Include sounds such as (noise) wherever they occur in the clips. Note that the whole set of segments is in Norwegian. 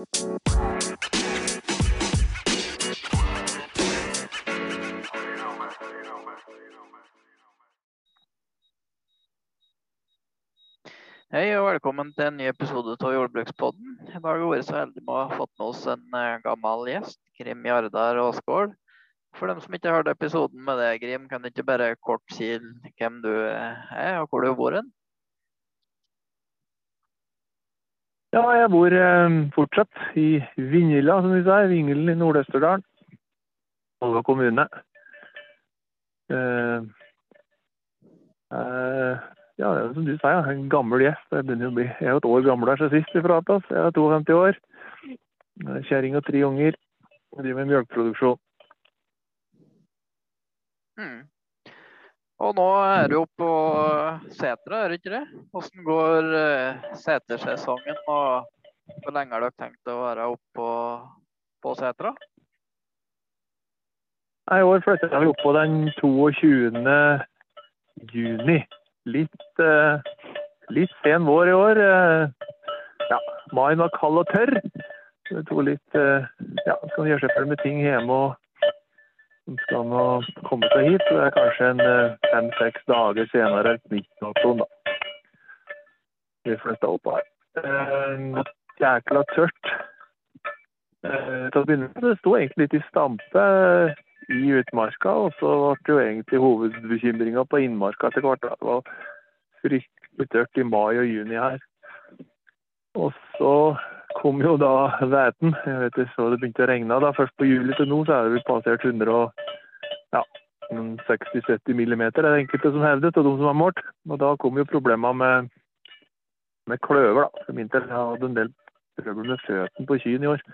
Hei og velkommen til en ny episode av Jordbrukspodden. I dag har vi vært så heldige med å ha fått med oss en eh, gammel gjest, Grim Jardar Aasgaard. For dem som ikke hørte episoden med deg, Grim, kan du ikke bare kort si hvem du er og hvor du bor hen? Ja, jeg bor eh, fortsatt i Vingilla, som vi sier. Vingelen i Nord-Østerdalen. Olga kommune. Eh, eh, ja, det er som du sier, en gammel gjest. Jeg begynner å bli jeg et år gammel her siden sist vi pratet. Jeg er 52 år. Kjerring og tre unger. Jeg Driver med melkeproduksjon. Mm. Og nå er du jo på setra, er du ikke det? Hvordan går uh, setersesongen, og hvor lenge har dere tenkt å være oppe på, på setra? I år flytter vi opp på den 22. juni. Litt, eh, litt sen vår i år. Eh, ja, Maien var kald og tørr. Det tok litt eh, Ja, skal gjøre seg ferdig med ting hjemme og skal nå komme seg hit. Det er kanskje en fem-seks dager senere, 19. oktober, da. Vi flytta opp her. Eh, jækla tørt. Eh, til å begynne med, det sto egentlig litt i stampe i utmarka, og så ble jo egentlig hovedbekymringa på innmarka etter hvert. Det var fryktelig tørt i mai og juni her. Og så kom jo da væten. Jeg vet ikke, så det begynte å regne da. Først på juli til nå så er det vel passert 100 og, ja, 60-70 millimeter, er det enkelte som hevdet, og de som har målt. Og da kom jo problemene med, med kløver, da. For min del, jeg hadde en del trøbbel med føttene på kyrne i år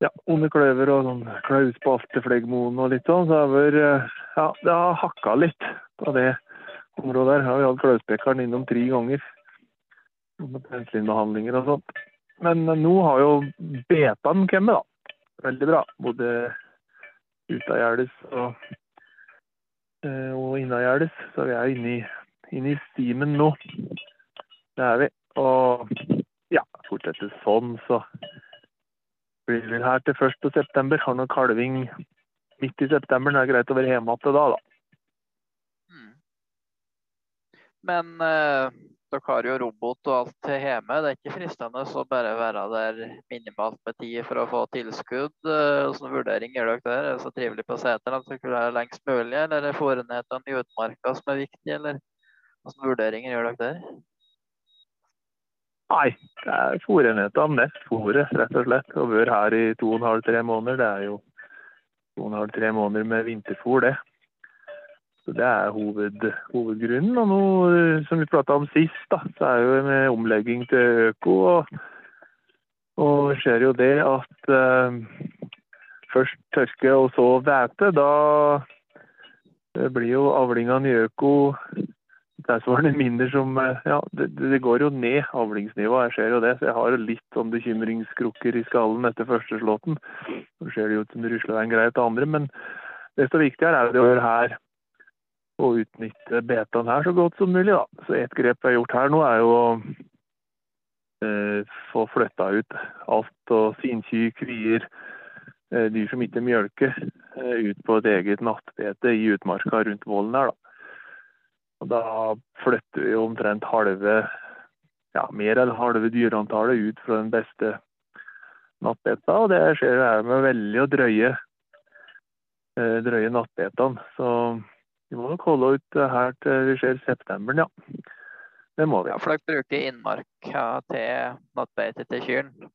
ja, onde kløver og sånn klauspalte, fleggmoen og litt sånn. Så har ja, det har hakka litt på det området der. Har vi hatt klauspekkeren innom tre ganger. Med penicillinbehandlinger og sånt. Men nå har jo betaen kommet, da. Veldig bra. Både utagjerdes og, og innagjerdes. Så vi er inne i, inne i stimen nå. Det er vi. Og ja, fortsetter sånn, så blir vi her til 1. september. Har nå kalving midt i september. Det er greit å være hjemme igjen da, da. Mm. Men uh, dere har jo robot og alt hjemme. Det er ikke fristende å bare være der minimalt med tid for å få tilskudd. Hvilken vurdering gjør dere der? Er det så trivelig på seteren at dere være lengst mulig, eller er forenhetene i utmarka som er viktig, eller hvilke vurderinger gjør dere der? Nei, det er fôrenhetene mest fôret, rett og slett. Og vært her i to og en halv, tre måneder. Det er jo to og en halv, tre måneder med vinterfôr, det. Det er hoved, hovedgrunnen. Og noe som vi prata om sist, da, så er jo med omlegging til øko. Og, og skjer jo det at eh, først tørke og så hvete. Da blir jo avlingene i øko tilsvarende mindre som Ja, det, det, går jo ned avlingsnivået, jeg ser jo det. Så jeg har litt sånn bekymringskrukker i skallen etter første slåtten. Så ser det jo ut som det rusler veien greit til andre, men desto viktigere er det å gjøre her å utnytte betaen her så godt som mulig, da. Så et grep vi har gjort her nå, er jo å eh, få flytta ut alt og sinky, kvier, eh, dyr som ikke mjølker, eh, ut på et eget nattbete i utmarka rundt vollen her, da. Og da flytter vi omtrent halve, ja, mer enn halve dyreantallet ut fra den beste nattbeta. Og det skjer her med veldig å drøye, drøye nattbetene. Så vi må nok holde ut her til vi ser september, ja. Det må vi. Ja, For dere bruker innmark til nattbeite til kyrne?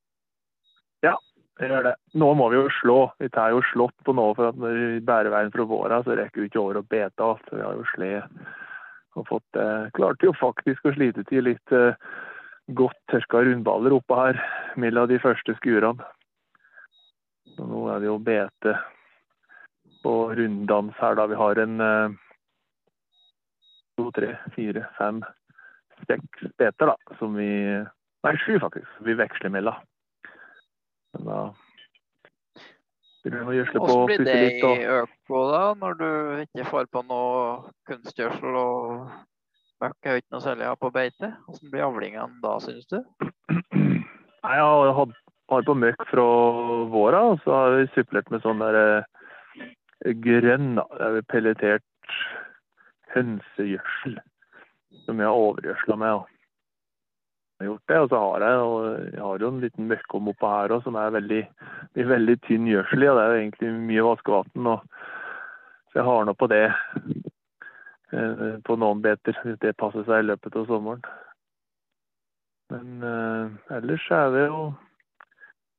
Ja, vi gjør det. Nå må vi jo slå. Vi tar jo slått på nå, for at når vi bærer veien fra våra, så rekker vi ikke over å bete alt. Vi har jo sled og fått eh, klarte jo faktisk å slite til litt eh, godt tørka rundballer oppå her mellom de første skurene. Så nå er det jo bete på runddans her, da vi har en eh, to, tre, fire, fem, seks beter, da, som vi Nei, sju, faktisk. Vi veksler mellom. Men da hvordan blir det i øko da, når du ikke får på noe kunstgjødsel og møkk er ikke noe særlig å på beite? Hvordan blir avlingene da, synes du? Nei, Jeg har hatt har på møkk fra våra, og så har vi supplert med sånn der eh, grønn, da. Er pelletert hønsegjødsel som jeg har overgjødsla med. Og. Jeg har gjort det, og så har jeg, jeg har jo en liten møkkom oppå her òg som er veldig, er veldig tynn gjødsel i. og Det er jo egentlig mye vaskevann. Så jeg har nå på det eh, på noen beter, hvis det passer seg i løpet av sommeren. Men eh, ellers er det jo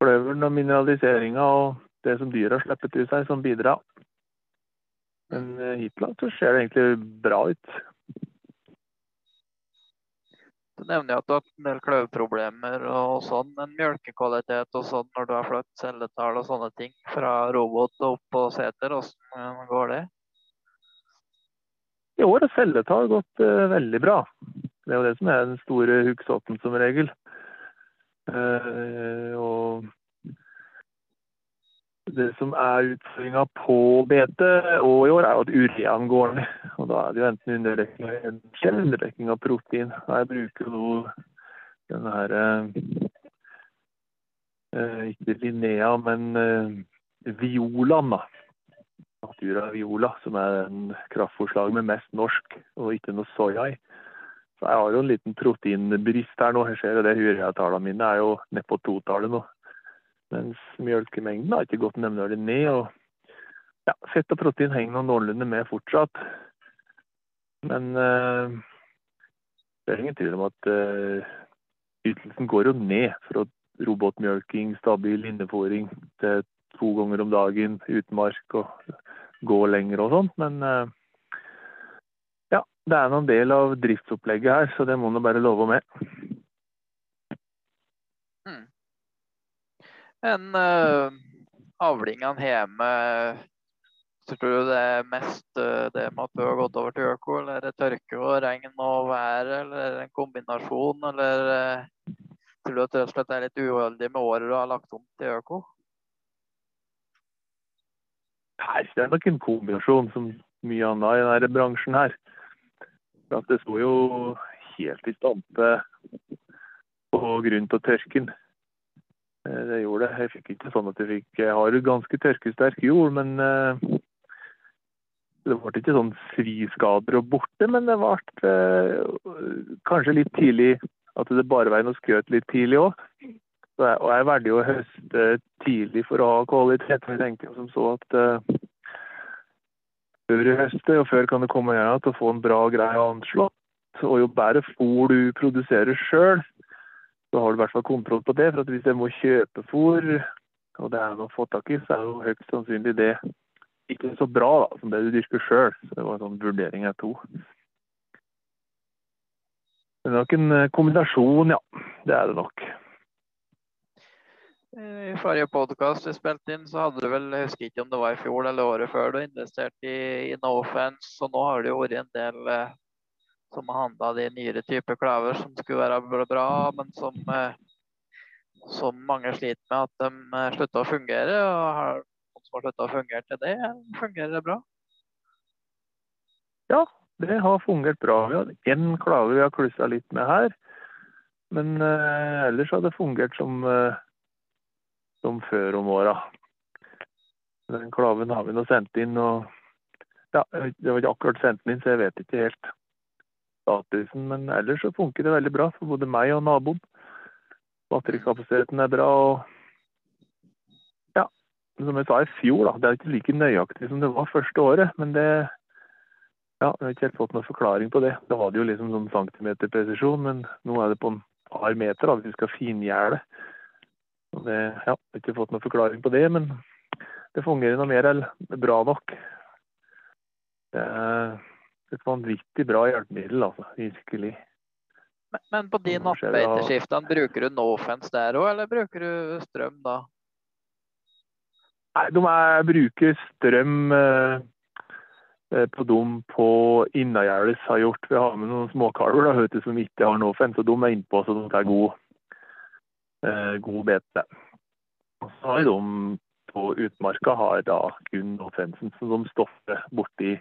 kløveren og mineraliseringa og det som dyra har til seg, som bidrar. Men eh, hittil så ser det egentlig bra ut. Du nevner jo at du har en del kløvproblemer og sånn, en mjølkekvalitet og sånn når du har flytt celletall og sånne ting fra robot og opp på seter, hvordan går det? I år har celletall gått uh, veldig bra. Det er jo det som er den store huggsotten som regel. Uh, og det som er utfordringa på bete og i år, er at ureaen går ned. Og da er det jo enten underdekking eller underdekking av protein. Jeg bruker jo denne her eh, Ikke Linnea, men eh, Violaen. Natura Viola, som er en kraftforslag med mest norsk og ikke noe soya i. Så jeg har jo en liten proteinbrist her nå. Jeg ser jo det ureatallene mine er jo ned på totallet nå. Mens mjølkemengden har ikke gått nevneverdig ned. og ja, Fett og protein henger noen noenlunde med fortsatt. Men eh, det er ingen tvil om at eh, ytelsen går jo ned fra robotmjølking, stabil innefòring til to ganger om dagen, utmark og gå lenger og sånt. Men eh, ja, det er noen del av driftsopplegget her, så det må nå bare love med. Enn uh, avlingene hjemme. Tror du det er mest uh, det med at du har gått over til øko, eller er det tørke og regn og vær, eller en kombinasjon, eller uh, tror du at det er litt uheldig med året du har lagt om til øko? Nei, det er nok en kombinasjon som mye annet i denne bransjen her. At det sto jo helt i stampe på grunn av tørken. Eh, det gjorde det. Jeg fikk ikke sånn at jeg fikk Jeg har ganske tørkesterk jord, men uh, det ble ikke sånn sviskader og borte. Men det ble uh, kanskje litt tidlig at det bare var noe skjøt litt tidlig òg. Og jeg valgte jo å høste tidlig for å ha kvalitet. Jeg tenkte jo som så at før i høstet, og før kan det komme igjen til å få en bra greie anslått. Og jo bedre fôr du produserer sjøl, så har du i hvert fall kontroll på det. For at hvis jeg må kjøpe fôr, og det er noe å få tak i, så er jo høyst sannsynlig det ikke så bra da, som det du dyrker sjøl. Det var en sånn vurdering jeg tok. Det er nok en eh, kombinasjon, ja. Det er det nok. I forrige podkast vi spilte inn, så hadde du vel, jeg husker ikke om det var i fjor eller året før, du investerte i, i Nofence. Og nå har det jo vært en del eh, som handla de nyere typer klaver som skulle være bra, men som, eh, som mange sliter med at de slutta slutter å fungere. og har noen som har slutta å fungere til det, fungerer det bra? Ja, det har fungert bra. Vi har én klave vi har klussa litt med her. Men eh, ellers har det fungert som, eh, som før om åra. Den klaven har vi nå sendt inn. og ja, Det var ikke akkurat sendt den inn, så jeg vet ikke helt statusen. Men ellers så funker det veldig bra for både meg og naboen. Batterikapasiteten er bra. og ja, Som jeg sa i fjor, da, det er ikke like nøyaktig som det var første året. Men det ja, jeg har ikke helt fått noen forklaring på det. Da var det jo liksom sånn centimeterpresisjon, men nå er det på en par meter da, hvis vi skal fingjerde. Det, ja, jeg har ikke fått noen forklaring på det, men det fungerer noe mer eller bra nok. Det er et vanvittig bra hjelpemiddel, altså. Virkelig. Men, men på de nattbeiteskiftene, bruker du Nofence der òg, eller bruker du strøm da? Nei, de er, bruker strøm eh, eh på dem på Innagjerdes har gjort. Vi har med noen småkalver da, du, som ikke har Nofence, og de er innpå så de tar god, eh, god bete. Så har de på utmarka har da kun Nofensen, som de stopper borti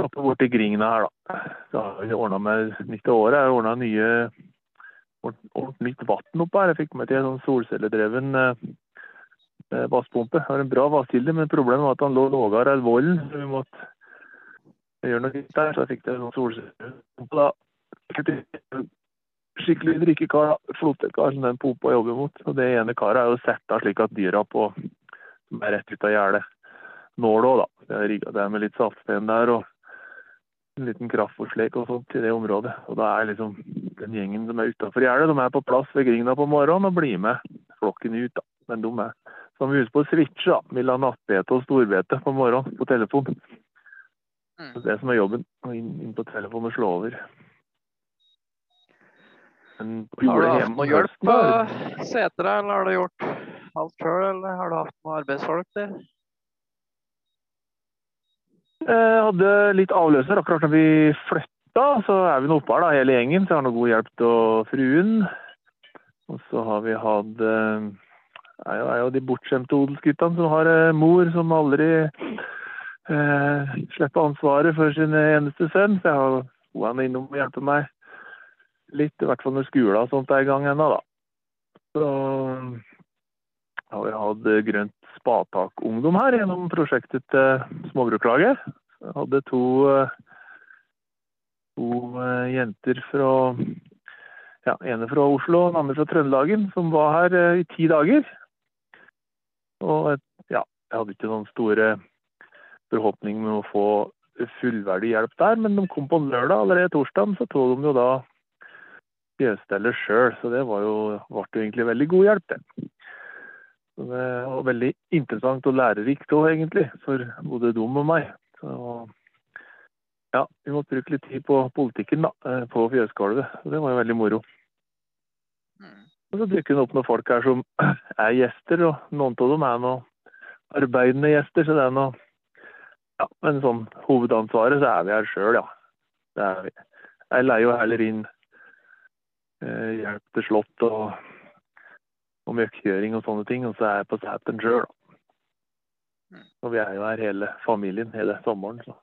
stopper borti Gringene her, da. Så har vi ordna med nytt av året. Jeg ordna nye ordentlig nytt vann oppe her. Jeg fikk meg til en sånn solcelledreven eh, eh, vasspumpe. Har en bra vasskilde, men problemet var at han lå lavere enn vollen. Så vi måtte gjøre noe nytt der. Så jeg fikk til en sånn solcellepumpe da. Skikkelig drikkekar. Flotekar som den pumpa jobber mot. Og det ene karet er jo setta slik at dyra på som er rett ut av gjerdet òg, da. Jeg rigga det med litt saltsten der. og en liten kraftforslek og sånt i det området. Og da er liksom den gjengen som er utafor gjerdet, de er på plass ved grinda på morgenen og blir med flokken ut. da. Men de er som vi husker på å switche da, mellom nattbete og storbete på morgenen på telefon. Mm. Det er det som er jobben. Å inn, inn på telefonen og slå over. Men har du hatt noe hjelp på setra, eller har du gjort alt sjøl, eller har du hatt noen arbeidsfolk der? Jeg eh, hadde litt avløser akkurat da vi flytta. Så er vi nå oppe her, da, hele gjengen. Så jeg har noe god hjelp av fruen. Og så har vi hatt eh, Det er jo de bortskjemte odelsguttene som har eh, mor som aldri eh, slipper ansvaret for sin eneste sønn. Så jeg har er innom og hjelper meg litt, i hvert fall når skolen og sånt er i gang ennå, da. Så har vi hatt grønt Spatak-ungdom her gjennom prosjektet til Småbruklaget. Jeg hadde to, to eh, jenter fra ja, ene fra Oslo og den andre fra Trøndelagen, som var her eh, i ti dager. Og ja, jeg hadde ikke noen store forhåpninger med å få fullverdig hjelp der, men de kom på en lørdag. Allerede torsdag så tok de jo da fjøsstellet sjøl, så det var jo, ble jo egentlig veldig god hjelp, det. Det var veldig interessant og lærerikt òg, egentlig, for både dem og meg. Så ja, vi måtte bruke litt tid på politikken da, eh, på fjøsgulvet. Det var jo veldig moro. Mm. Og så dukker det opp noen folk her som (clears throat) er gjester, og noen av dem er noen arbeidende gjester. Så det er noe Ja, men sånn hovedansvaret så er vi her sjøl, ja. Det er vi. Jeg leier jo heller inn eh, hjelp til slott og og mjøkkjøring og sånne ting. Og så er jeg på Sæteren sjøl, da. Mm. Og vi er jo her hele familien hele sommeren, så.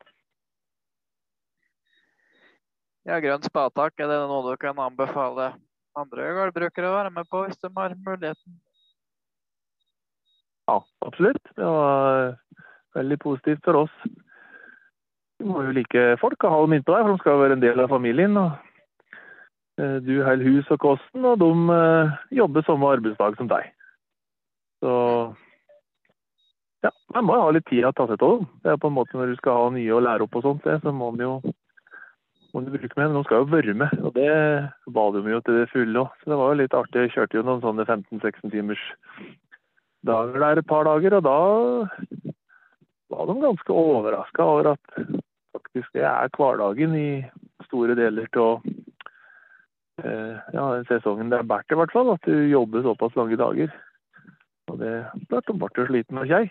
Ja, grønn spatak, er det noe du kan anbefale andre gårdbrukere å være med på hvis de har muligheten? Ja, absolutt. Det var veldig positivt for oss. Vi må jo like folk og ha dem innpå der, for de skal være en del av familien. og Eh, du holder hus og kosten, og de eh, jobber samme arbeidsdag som deg. Så ja, man må jo ha litt tid å ta seg av dem. Det er på en måte Når du skal ha nye å lære opp, og sånt, så må man jo må du bruke med. Men de skal jo være med, og det ba de jo til det fulle òg. Så det var jo litt artig. Jeg kjørte jo noen sånne 15-16 timers dager der et par dager, og da var de ganske overraska over at faktisk det er hverdagen i store deler av Eh, ja, den sesongen det er bært i hvert fall, at du jobber såpass lange dager. Og det klart de ble sliten og kjei.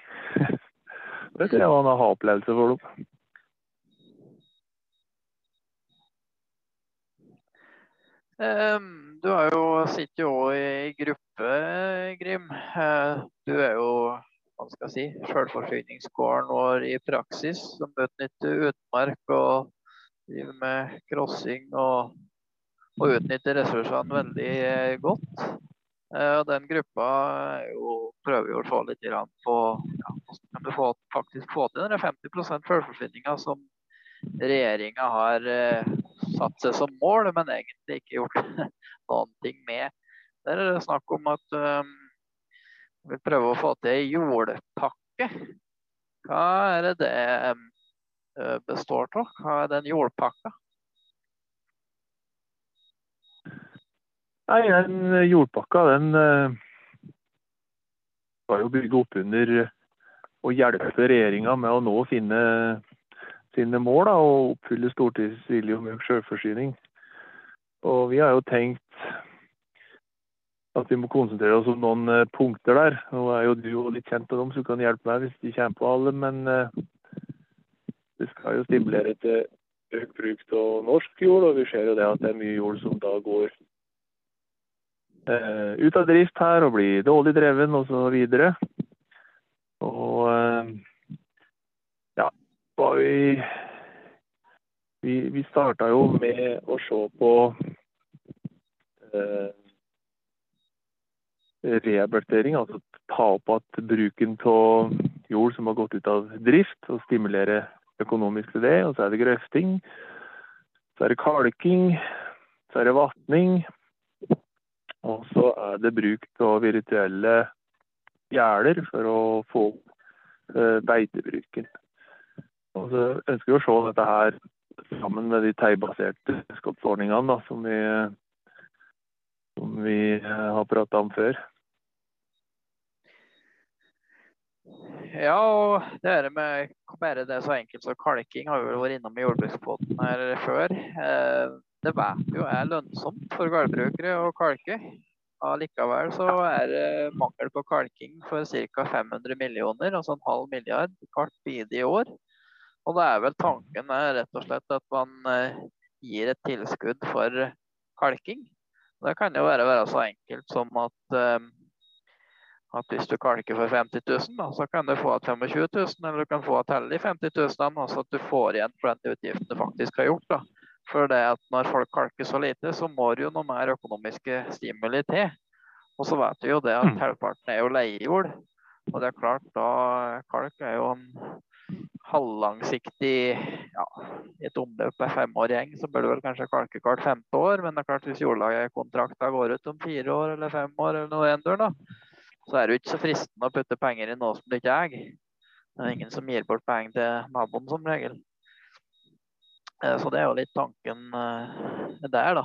(laughs) det tror jeg var en aha-opplevelse for dem. Um, du har jo sitter jo i gruppe, Grim. Uh, du er jo hva skal jeg si, selvforsyningsgården vår i praksis, som utnytter utmark og driver med crossing og og utnytter ressursene veldig eh, godt. Eh, og den gruppa jo, prøver jo å få litt på ja, kan du faktisk få til den 50% selvforsyninga som regjeringa har eh, satt seg som mål, men egentlig ikke gjort (laughs) noen ting med. Der er det snakk om at um, vi vil prøve å få til ei jordpakke. Hva er det det består av? Hva er den jordpakka? Nei, den jordpakka den uh, skal jo bygge opp under å hjelpe regjeringa med å nå sine, sine mål da, og oppfylle Stortingets vilje om økt selvforsyning. Og vi har jo tenkt at vi må konsentrere oss om noen punkter der. Nå er jo du litt kjent med dem, så du kan hjelpe meg hvis de kommer på alle. Men det skal jo stimulere til økt bruk av norsk jord, og vi ser jo det at det er mye jord som da går eh, ut av drift her og bli dårlig dreven osv. Og, og eh, ja, vi, vi, vi starta jo med å se på eh, rehabilitering, altså ta opp igjen bruken av jord som har gått ut av drift, og stimulere økonomisk til det. Og så er det grøfting, så er det kalking, så er det vatning. Og så er det bruk av virtuelle gjerder for å få eh, beitebruken. Og så ønsker vi å se dette her sammen med de teibaserte skottsordningene som vi, som vi eh, har prata om før. Ja, og det er med bare det så enkelt som kalking har vi vel vært innom i jordbrukspodden her før. Eh, det vet jo er lønnsomt for gårdbrukere å kalke. Allikevel så er det mangel på kalking for ca. 500 millioner, altså en halv milliard hvert bidige år. Og det er vel tanken er rett og slett at man eh, gir et tilskudd for kalking. Det kan jo være, være så enkelt som at eh, at hvis du kalker for 50 000, da, så kan du få igjen 25 000, eller du kan få igjen de 50 000, altså at du får igjen for den utgiften du faktisk har gjort. da. For det at når folk kalker så lite, så må det jo noe mer økonomiske stimuli til. Og så vet vi jo det at mm. halvparten er jo leiejord. Og det er klart, da kalk er jo en halvlangsiktig ja, I et omløp er fem år gjeng, så bør du vel kanskje kalke hvert femte år. Men det er klart hvis jordlagerkontrakta går ut om fire år eller fem år, eller noe endur, da, så er det jo ikke så fristende å putte penger i noe som du ikke eier. Det er ingen som gir bort penger til naboen som regel. Eh, så det er jo litt tanken eh, der, da.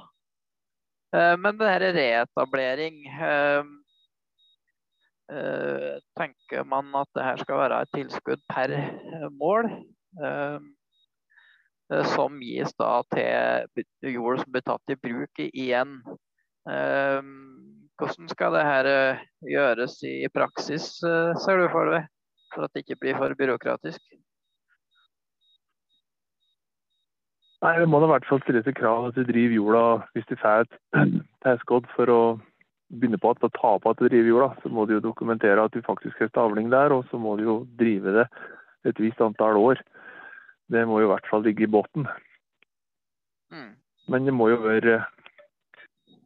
Eh, men det her reetablering Tenker man at det her skal være et tilskudd per mål? Som gis da til jord som blir tatt i bruk igjen. Hvordan skal det her gjøres i praksis, ser du for deg? For at det ikke blir for byråkratisk? Nei, Det må da i hvert fall stilles et krav at du driver jorda hvis du får et (clears throat) tilskudd for å begynne på at å ta på at du driver jorda. Så må du jo dokumentere at du faktisk har stavling der, og så må du jo drive det et visst antall år. Det må jo i hvert fall ligge i båten. Mm. Men det må jo være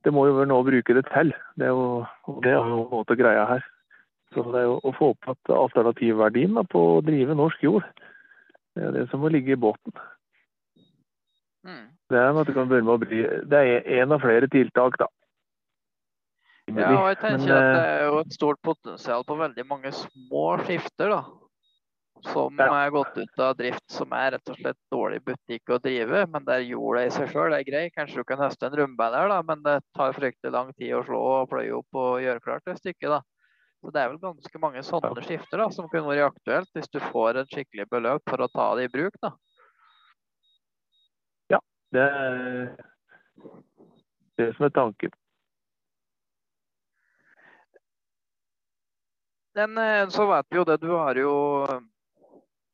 det må jo være noe å bruke det til. Det er jo, det er jo noe av greia her. Så det er jo å få opp at alternativverdien på å drive norsk jord, det er det som må ligge i båten. Mm. Det er at du kan begynne med å bry Det er én av flere tiltak, da. Ja, og jeg tenker Men, at det er jo et stort potensial på veldig mange små skifter, da som ja. er gått ut av drift, som er rett og slett dårlig butikk å drive. Men der jorda i seg sjøl er grei. Kanskje du kan høste en rumba der, da, men det tar fryktelig lang tid å slå og pløye opp og gjøre klart det stykket. da. Så Det er vel ganske mange sånne skifter da, som kunne vært aktuelt hvis du får et skikkelig beløp for å ta det i bruk. da. Det er det som er tanken. Men eh, så vet vi jo det, du har jo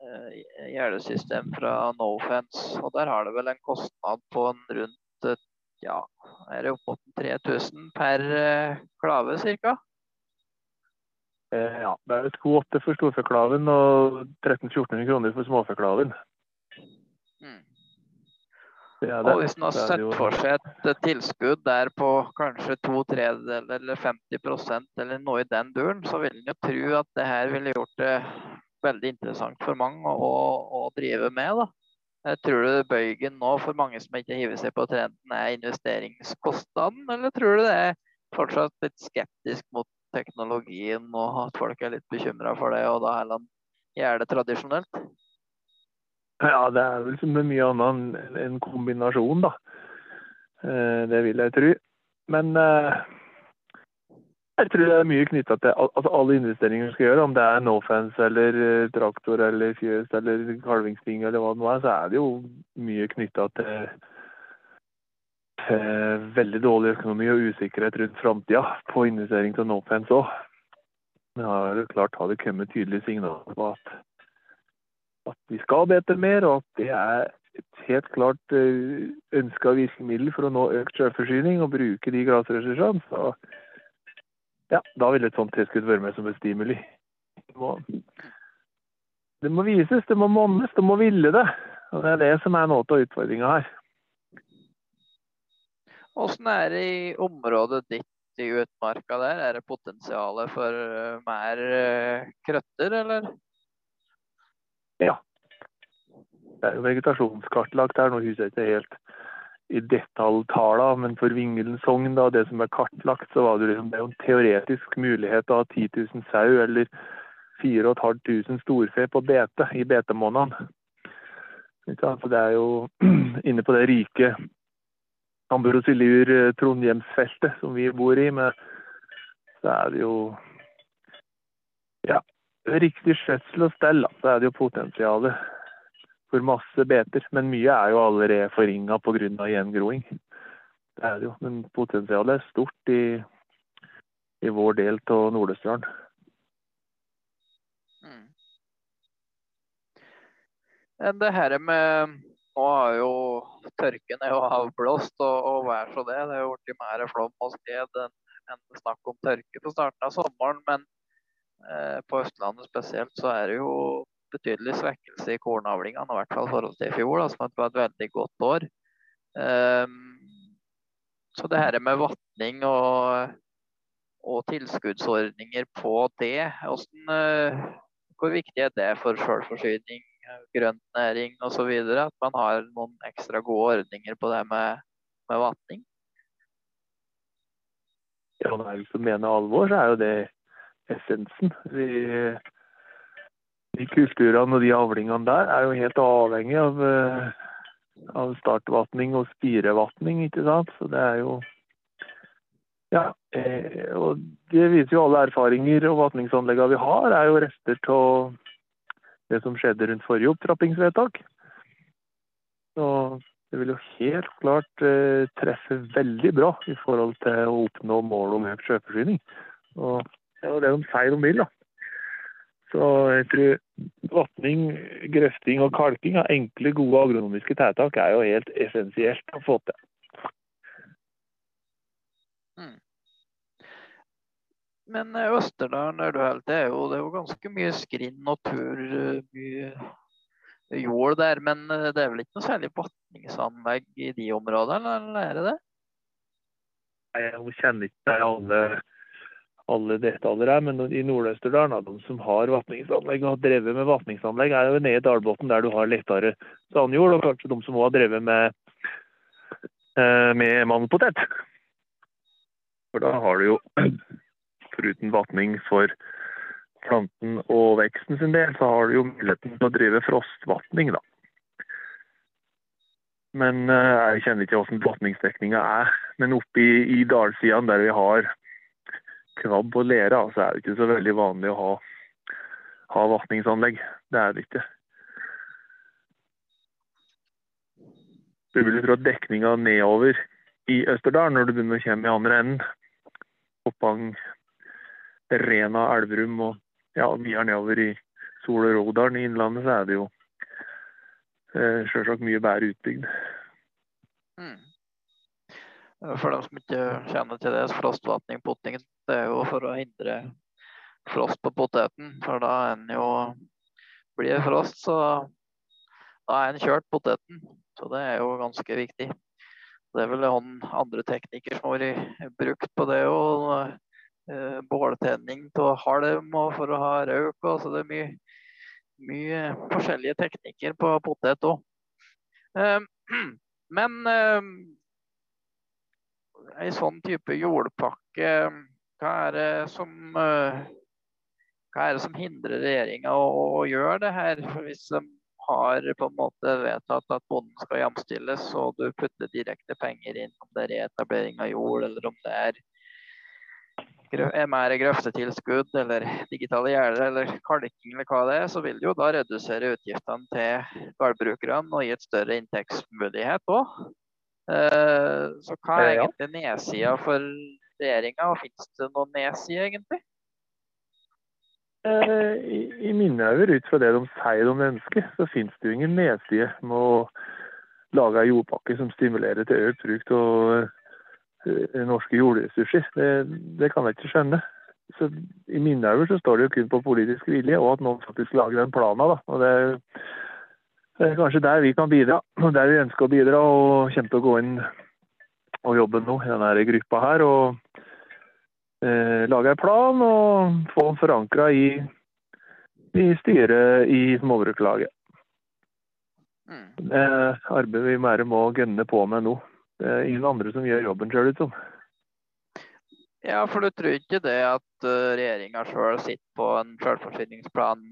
Eh, gjerdesystem fra Nofence. Og der har det vel en kostnad på en rundt eh, ja, er det opp mot 3000 per eh, klave ca.? Ja, det er 2,8 for storfeklaven og 1300-1400 kroner for småfeklaven. Mm. Og hvis man har sett for seg et tilskudd der på kanskje to tredjedeler eller 50% eller noe i den duren, så vil en jo tro at det her ville gjort det veldig interessant for mange å, å drive med. da. Jeg tror du bøygen nå for mange som ikke hiver seg på trenden, er investeringskostnaden, eller tror du det er fortsatt litt skeptisk mot teknologien og at folk er litt bekymra for det, og da heller gjør det tradisjonelt? Ja, det er vel som med mye annet en kombinasjon, da. Eh, det vil jeg tro. Men eh, jeg tror det er mye knytta til altså alle investeringer du skal gjøre, om det er Nofence eller eh, traktor eller fjøs eller kalvingsting eller hva det nå er, så er det jo mye knytta til, til, veldig dårlig økonomi og usikkerhet rundt framtida på investering til Nofence òg. Det har klart har det kommet tydelige signaler på at, at vi skal bedre mer, og at det er et helt klart eh, ønska virkemiddel for å nå økt selvforsyning og bruke de grasressursene. så ja, da vil et sånt tilskudd være med som et stimuli. Det må, det må vises, det må monnes, det må ville det. Og Det er det som er noe av utfordringa her. Åssen er det i området ditt i utmarka der? Er det potensial for uh, mer uh, krøtter, eller? Ja. Det er jo vegetasjonskartlagt her. Nå husker jeg ikke helt i detaljtallene, men for Vingelen sogn, da, det som er kartlagt, så var det, liksom, det er jo en teoretisk mulighet ha 10 000 sau eller 4500 storfe på bete i betemånedene. Så det er jo (clears throat) inne på det rike Ambrosiliur-Trondheimsfeltet som vi bor i, med, så er det jo Ja, riktig skjøtsel og stell, så er det jo potensialet for masse beter. Men mye er jo allerede forringa pga. gjengroing. Det er det jo. Men potensialet er stort i, i vår del av Nord-Østerdalen. Mm. Det her med Nå har jo tørken er jo avblåst, og, og vær så det. Det har blitt mer flom og skred enn en snakk om tørke på starten av sommeren. Men på Østlandet spesielt så er det jo betydelig svekkelse i kornavlingene, i hvert fall i forhold til i fjor, da, som var et veldig godt år. Um, så det her med vatning og, og tilskuddsordninger på det, hvordan, uh, hvor viktig er det for selvforsyning, grøntnæring osv. At man har noen ekstra gode ordninger på det med, med vatning? Ja, hvis du mener alvor, så er jo det essensen. Vi de kulturene og de avlingene der er jo helt avhengig av, eh, av startvatning og spirevatning, ikke sant. Så det er jo Ja. Eh, og det viser jo alle erfaringer og vatningsanleggene vi har, er jo rester av det som skjedde rundt forrige opptrappingsvedtak. Så det vil jo helt klart eh, treffe veldig bra i forhold til å oppnå målet om økt sjøforsyning. Og det er jo det de sier de vil, da. Så jeg tror vatning, grøfting og kalking av enkle, gode agronomiske tiltak er jo helt essensielt å få til. Mm. Men eh, Østerdalen er det, er jo, det er jo ganske mye skrinn og tur, eh, jord der. Men eh, det er vel ikke noe særlig vatningsanlegg i de områdene, eller er det det? Nei, Jeg kjenner ikke alle alle detaljer her, men i Nord-Østerdalen, de som har vatningsanlegg og har drevet med vatningsanlegg, er jo nede i dalbunnen der du har lettere sandjord, og kanskje de som òg har drevet med, eh, med mandelpotet. For da har du jo, (clears throat) foruten vatning for planten og veksten sin del, så har du jo muligheten til å drive frostvatning, da. Men eh, jeg kjenner ikke hvordan vatningsdekninga er. Men oppe i, i dalsidene der vi har krabb og lere, så altså, er det ikke så veldig vanlig å ha, ha vatningsanlegg. Det er det ikke. Du vil tro at dekninga nedover i Østerdalen, når du begynner å komme i andre enden, Oppang, Rena, Elverum og ja, videre nedover i Sol- og Rådalen i Innlandet, så er det jo eh, sjølsagt mye bedre utbygd. Mm. For dem som ikke kjenner til det, frostvatning, potting, det er jo for å hindre frost på poteten. For da er den jo Blir det frost, så da er en kjørt poteten. Så det er jo ganske viktig. Det er vel andre teknikker som har vært brukt på det òg. Eh, båltenning av halm og for å ha røyk. Så det er mye, mye forskjellige teknikker på potet òg. Eh, (clears throat) men eh, ei sånn type jordpakke hva er det som, eh, er det som hindrer regjeringa å, å, gjøre det her? For hvis de har på en måte vedtatt at bonden skal jamstilles, og du putter direkte penger inn, om det er reetablering av jord, eller om det er mer grøftetilskudd eller digitale gjerder eller kalking eller hva det er, så vil det jo da redusere utgiftene til gårdbrukerne og gi et større inntektsmulighet òg. Eh, så hva er egentlig nedsida for regjeringa, og finnes det noen nedside, egentlig? Eh, I, I mine øyne, ut fra det de sier om ønsker, så finnes det jo ingen nedside med å lage en jordpakke som stimulerer til økt bruk av uh, norske jordressurser. Det, det, kan jeg ikke skjønne. Så I mine øyne så står det jo kun på politisk vilje, og at noen faktisk lager den planen. Da. Og det, det er kanskje der vi kan bidra, og der vi ønsker å bidra, og kommer til å gå inn og jobben nå i denne gruppa her. Og eh, lage en plan og få den forankra i, i styret i småbrukerlaget. Mm. Det arbeider vi mer må gønne på med nå. Det er ingen andre som gjør jobben, ser det ut som. Ja, for du tror ikke det at uh, regjeringa sjøl sitter på en selvforsyningsplan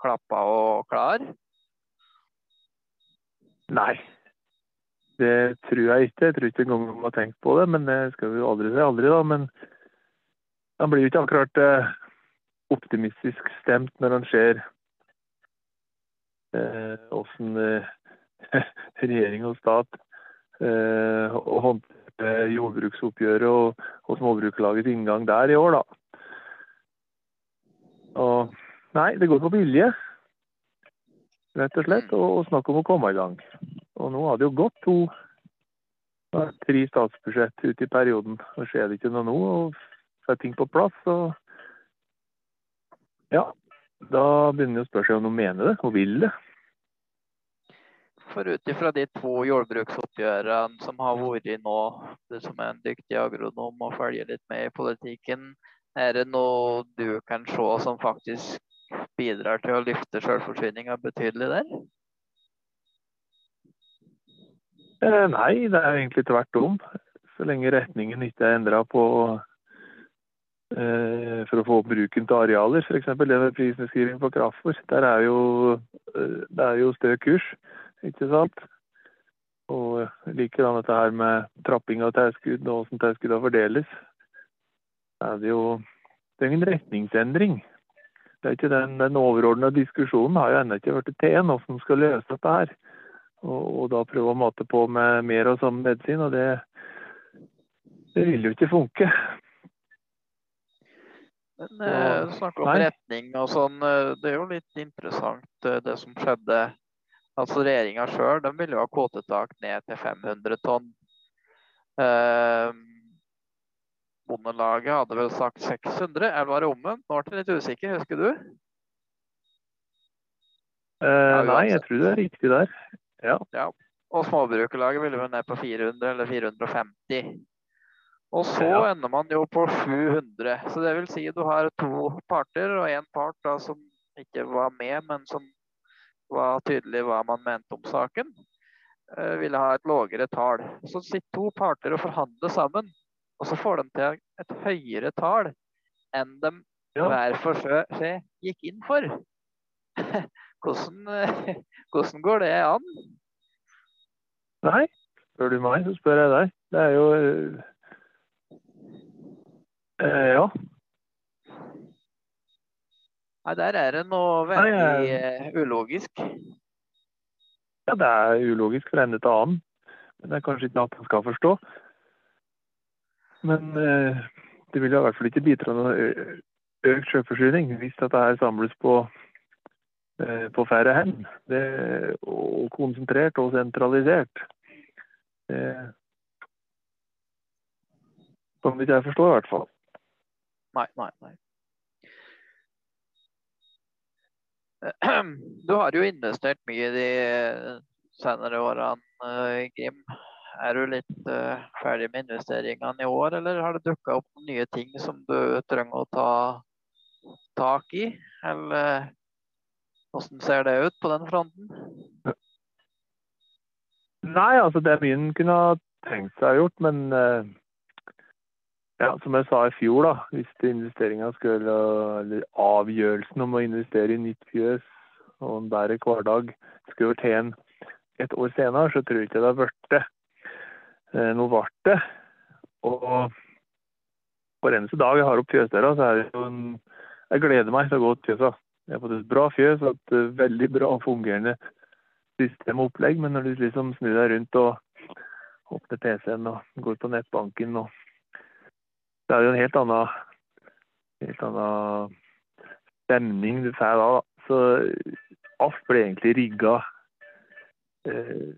klappa og klar? Nei, det tror jeg ikke. Jeg tror ikke engang de har tenkt på det. Men det skal vi jo aldri si aldri, da. Men han blir jo ikke akkurat eh, optimistisk stemt når han ser åssen eh, eh, (laughs) regjering og stat eh, håndterer jordbruksoppgjøret og, og småbrukerlagets inngang der i år, da. Og nei, det går på vilje, rett og slett, og, og snakk om å komme i gang. Og nå har det jo gått to tre statsbudsjett ut i perioden, og skjer det ikke noe nå og får ting på plass, så ja, da begynner det å spørre seg om de mener det og vil det. For ut ifra de to jordbruksoppgjørene som har vært nå, du som er en dyktig agronom og følger litt med i politikken, er det noe du kan se som faktisk bidrar til å løfte selvforsyninga betydelig der? Eh, nei, det er egentlig tvert om. Så lenge retningen ikke er endra på eh, for å få opp bruken til arealer, f.eks. det med prisnedskriving på kraftfôr. Der er jo, eh, det er jo stø kurs, ikke sant. Og likedan dette her med trapping av tilskudd og hvordan tilskuddene fordeles. er det jo det er ingen retningsendring. Det er ikke Den, den overordna diskusjonen har jo ennå ikke blitt til en, hvordan skal løse dette her. Og, og, da prøve å mate på med mer og samme medisin, og det, det vil jo ikke funke. Men eh, snakk om Nei. retning og sånn. eh, Det er jo litt interessant eh, det som skjedde. Altså Regjeringa sjøl ville jo ha kvotetak ned til 500 tonn. Eh, Bondelaget hadde vel sagt 600, eller var det omvendt? Nå ble jeg litt usikker, husker du? Eh, nei, jeg tror det er riktig der. Ja. Ja. Og Småbrukerlaget ville vel ned på 400 eller 450. Og så Ja. ender man jo på 700. Så det vil si du har to parter, og én part da som ikke var med, men som var tydelig hva man mente om saken, eh, ville ha et lavere tall. Så sitter to parter og forhandler sammen, og så får de til et høyere tall enn de Ja. hver for seg seg gikk inn for. (laughs) hvordan, eh, (laughs) hvordan går det an? Nei, spør du meg, så spør jeg deg. Det er jo eh, eh, Ja. Nei, der er det noe Nei, veldig jeg- eh, ulogisk. ja, det er ulogisk fra ende til annen. Men det er kanskje ikke alt man skal forstå. Men eh, det vil i hvert fall ikke bidra til noe økt sjøforsyning hvis dette her samles på, på færre hender. Og konsentrert og sentralisert. Det kan ikke jeg forstå, i hvert fall. Nei, nei, nei. (clears throat) Du har jo investert mye de senere årene, eh, Grim. Er du litt eh, ferdig med investeringene i år, eller har det dukka opp nye ting som du trenger å ta tak i? Eller hvordan ser det ut på den fronten? Nei, altså det er mye en kunne ha tenkt seg gjort, men eh, ja, som jeg sa i fjor, da, hvis investeringa skulle, eller avgjørelsen om å investere i nytt fjøs og en bedre hverdag skulle vært tatt et år senere, så tror jeg ikke det hadde blitt det. noe Nå ble det. Og hver eneste dag jeg har opp fjøsdøra, så er det jo en Jeg gleder meg til å gå til fjøsa. Jeg har fått et bra fjøs og et eh, veldig bra fungerende system og opplegg, men når du liksom snur deg rundt og åpner PC-en og går på nettbanken og Det er jo en helt annen, helt annen stemning du får da. Så alt blir egentlig rigga eh,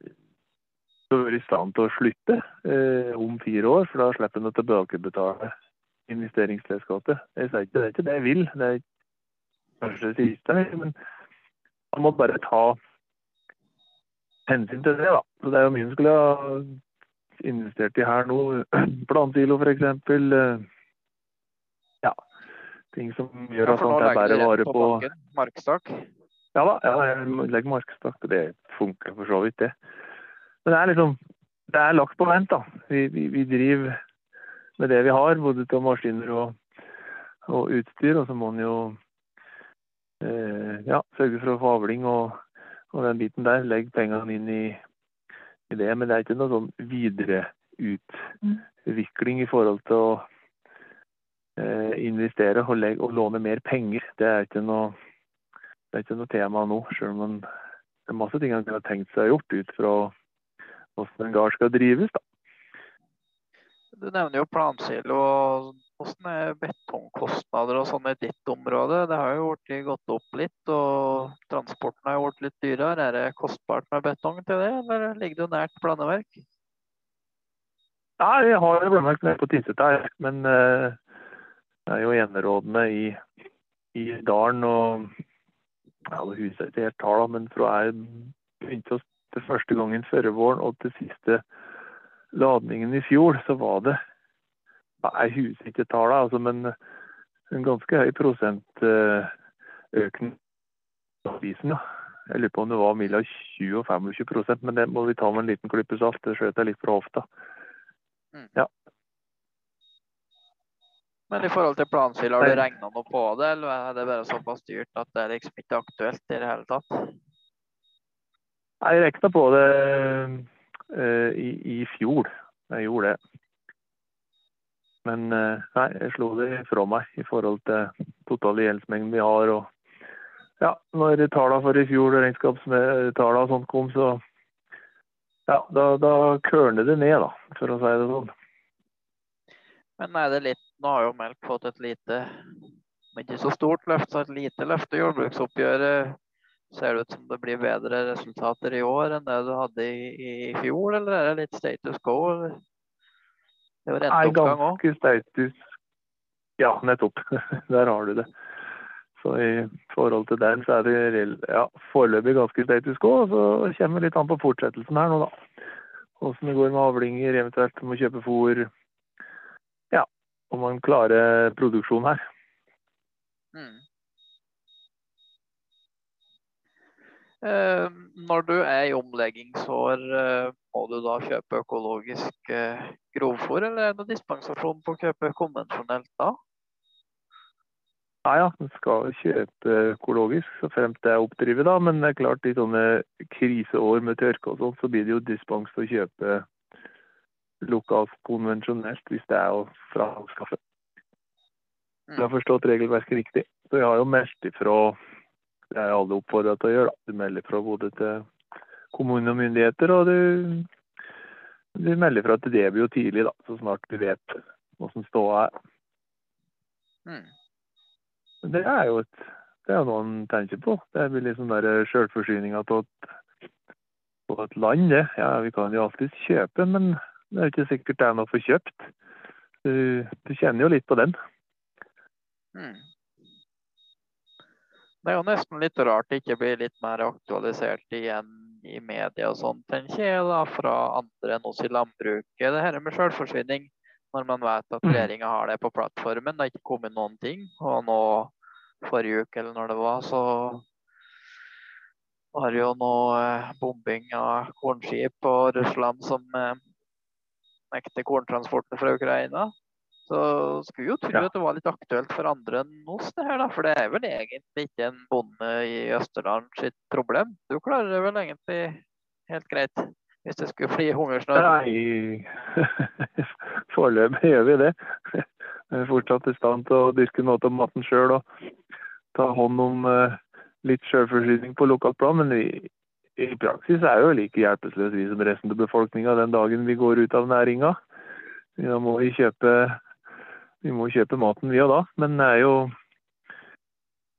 til å være i stand til å slutte eh, om fire år, for da slipper en å tilbakebetale investeringsselskapet. Jeg ikke det er ikke det jeg vil, det er kanskje det siste, men man må bare ta hensyn til det, da. Så det er jo mye en skulle ha investert i her nå. (clears throat) Plantsilo f.eks. Ja. Ting som gjør at sånt er bare vare på Markstak? Ja da, ja, jeg legger markstak. Det funker for så vidt, det. Men det er liksom Det er lagt på vent, da. Vi, vi, vi driver med det vi har, både til maskiner og, og utstyr. Og så må en jo ja, sørge for å få avling og, og, den biten der. Legge pengene inn i, i, det. Men det er ikke noe sånn videreutvikling i forhold til å eh, investere og, legge, og, låne mer penger. Det er ikke noe, det er ikke noe tema nå, selv om det er masse ting man kunne tenkt seg gjort ut fra hvordan en gard skal drives. da. Du nevner jo plansilo. Hvordan er betongkostnader og sånn i ditt område? Det har jo blitt gått opp litt, og transporten har jo dyrere. Er det kostbart med betong til det, eller ligger du nært blandeverk? Nei, jeg har blandeverk nede på Tynset her, men uh, det er jo enerådene i, i dalen. og ja, Huset ikke helt tall, men fra jeg begynte oss til første gangen førre våren og til siste ladningen i fjor, så var det Jeg husker ikke tallene, altså, men en ganske høy prosentøkning av prisen. Jeg lurer på om det var mellom 20 og 25 men det må vi ta med en liten klype salt. Det skjøt jeg litt fra hofta. Mm. Ja. Men i forhold til plansil, har du regna noe på det, eller er det bare såpass dyrt at det er liksom ikke aktuelt i det hele tatt? Jeg regna på det uh, i, i, fjor. Jeg gjorde det. Men uh, nei, jeg slo det fra meg i forhold til totale gjeldsmengden vi har. og ja, når tallene for i fjor, og regnskapstallene og sånt kom, så ja, da, da kørner det ned, da, for å si det sånn. Men er det litt Nå har jo melk fått et lite, men ikke så stort løft, så et lite løft i jordbruksoppgjøret. Ser det ut som det blir bedre resultater i år enn det du hadde i, i fjor, eller er det litt status quo? Det var renteoppgang òg? Ganske status Ja, nettopp. (laughs) Der har du det. Så i forhold til den, så er det ja, foreløpig ganske status quo. Så kommer det litt an på fortsettelsen her nå, da. Åssen det går med avlinger, eventuelt om å kjøpe fôr Ja, om man klarer produksjon her. Mm. Eh, når du er i omleggingsår, eh, må du da kjøpe økologisk eh, grovfôr, eller er det dispensasjon på å kjøpe konvensjonelt da? Nei, ja, du skal kjøpe økologisk så fremt det er oppdrivet, da. Men det er klart, i sånne kriseår med tørke og sånn, så blir det jo dispens til å kjøpe lokalt konvensjonelt hvis det er å framskaffe. Jeg har forstått regelverket riktig. Så jeg har jo meldt ifra Det er alle oppfordra til å gjøre. Da. Du melder fra både til kommune og myndigheter, og du, du melder fra til Debio tidlig, da, så snart du vet åssen ståa er. Mm. Det er jo et, det er noe en tenker på. Det blir liksom sjølforsyninga av et, et land, det. Ja, vi kan jo alltids kjøpe, men det er jo ikke sikkert det er noe å få kjøpt. Du, du, kjenner jo litt på den. Hmm. Det er jo nesten litt rart det ikke blir litt mer aktualisert igjen i media og sånt, tenker jeg, da, fra andre enn oss i landbruket. Det her med selvforsyning, når man vet at hmm. regjeringa har det på plattformen. Det har ikke kommet noen ting. Og nå forrige uke eller når det var, så var det jo noe eh, bombing av kornskip og Russland som nekter nekte korntransporten fra Ukraina. Så skulle jo tro at det var litt aktuelt for andre enn oss, det her. da, For det er vel egentlig ikke en bonde i Østerdalen sitt problem? Du klarer det vel egentlig helt greit? Hvis det skulle bli hungersnød? Nei, (laughs) foreløpig gjør vi det. Vi er fortsatt i stand til å dyrke noe av maten sjøl og ta hånd om uh, litt sjølforsyning på lokalt plan. Men vi, i praksis er jo like hjelpeløse vi som resten av befolkninga den dagen vi går ut av næringa. Da må vi kjøpe, vi må kjøpe maten vi òg da. Men det er jo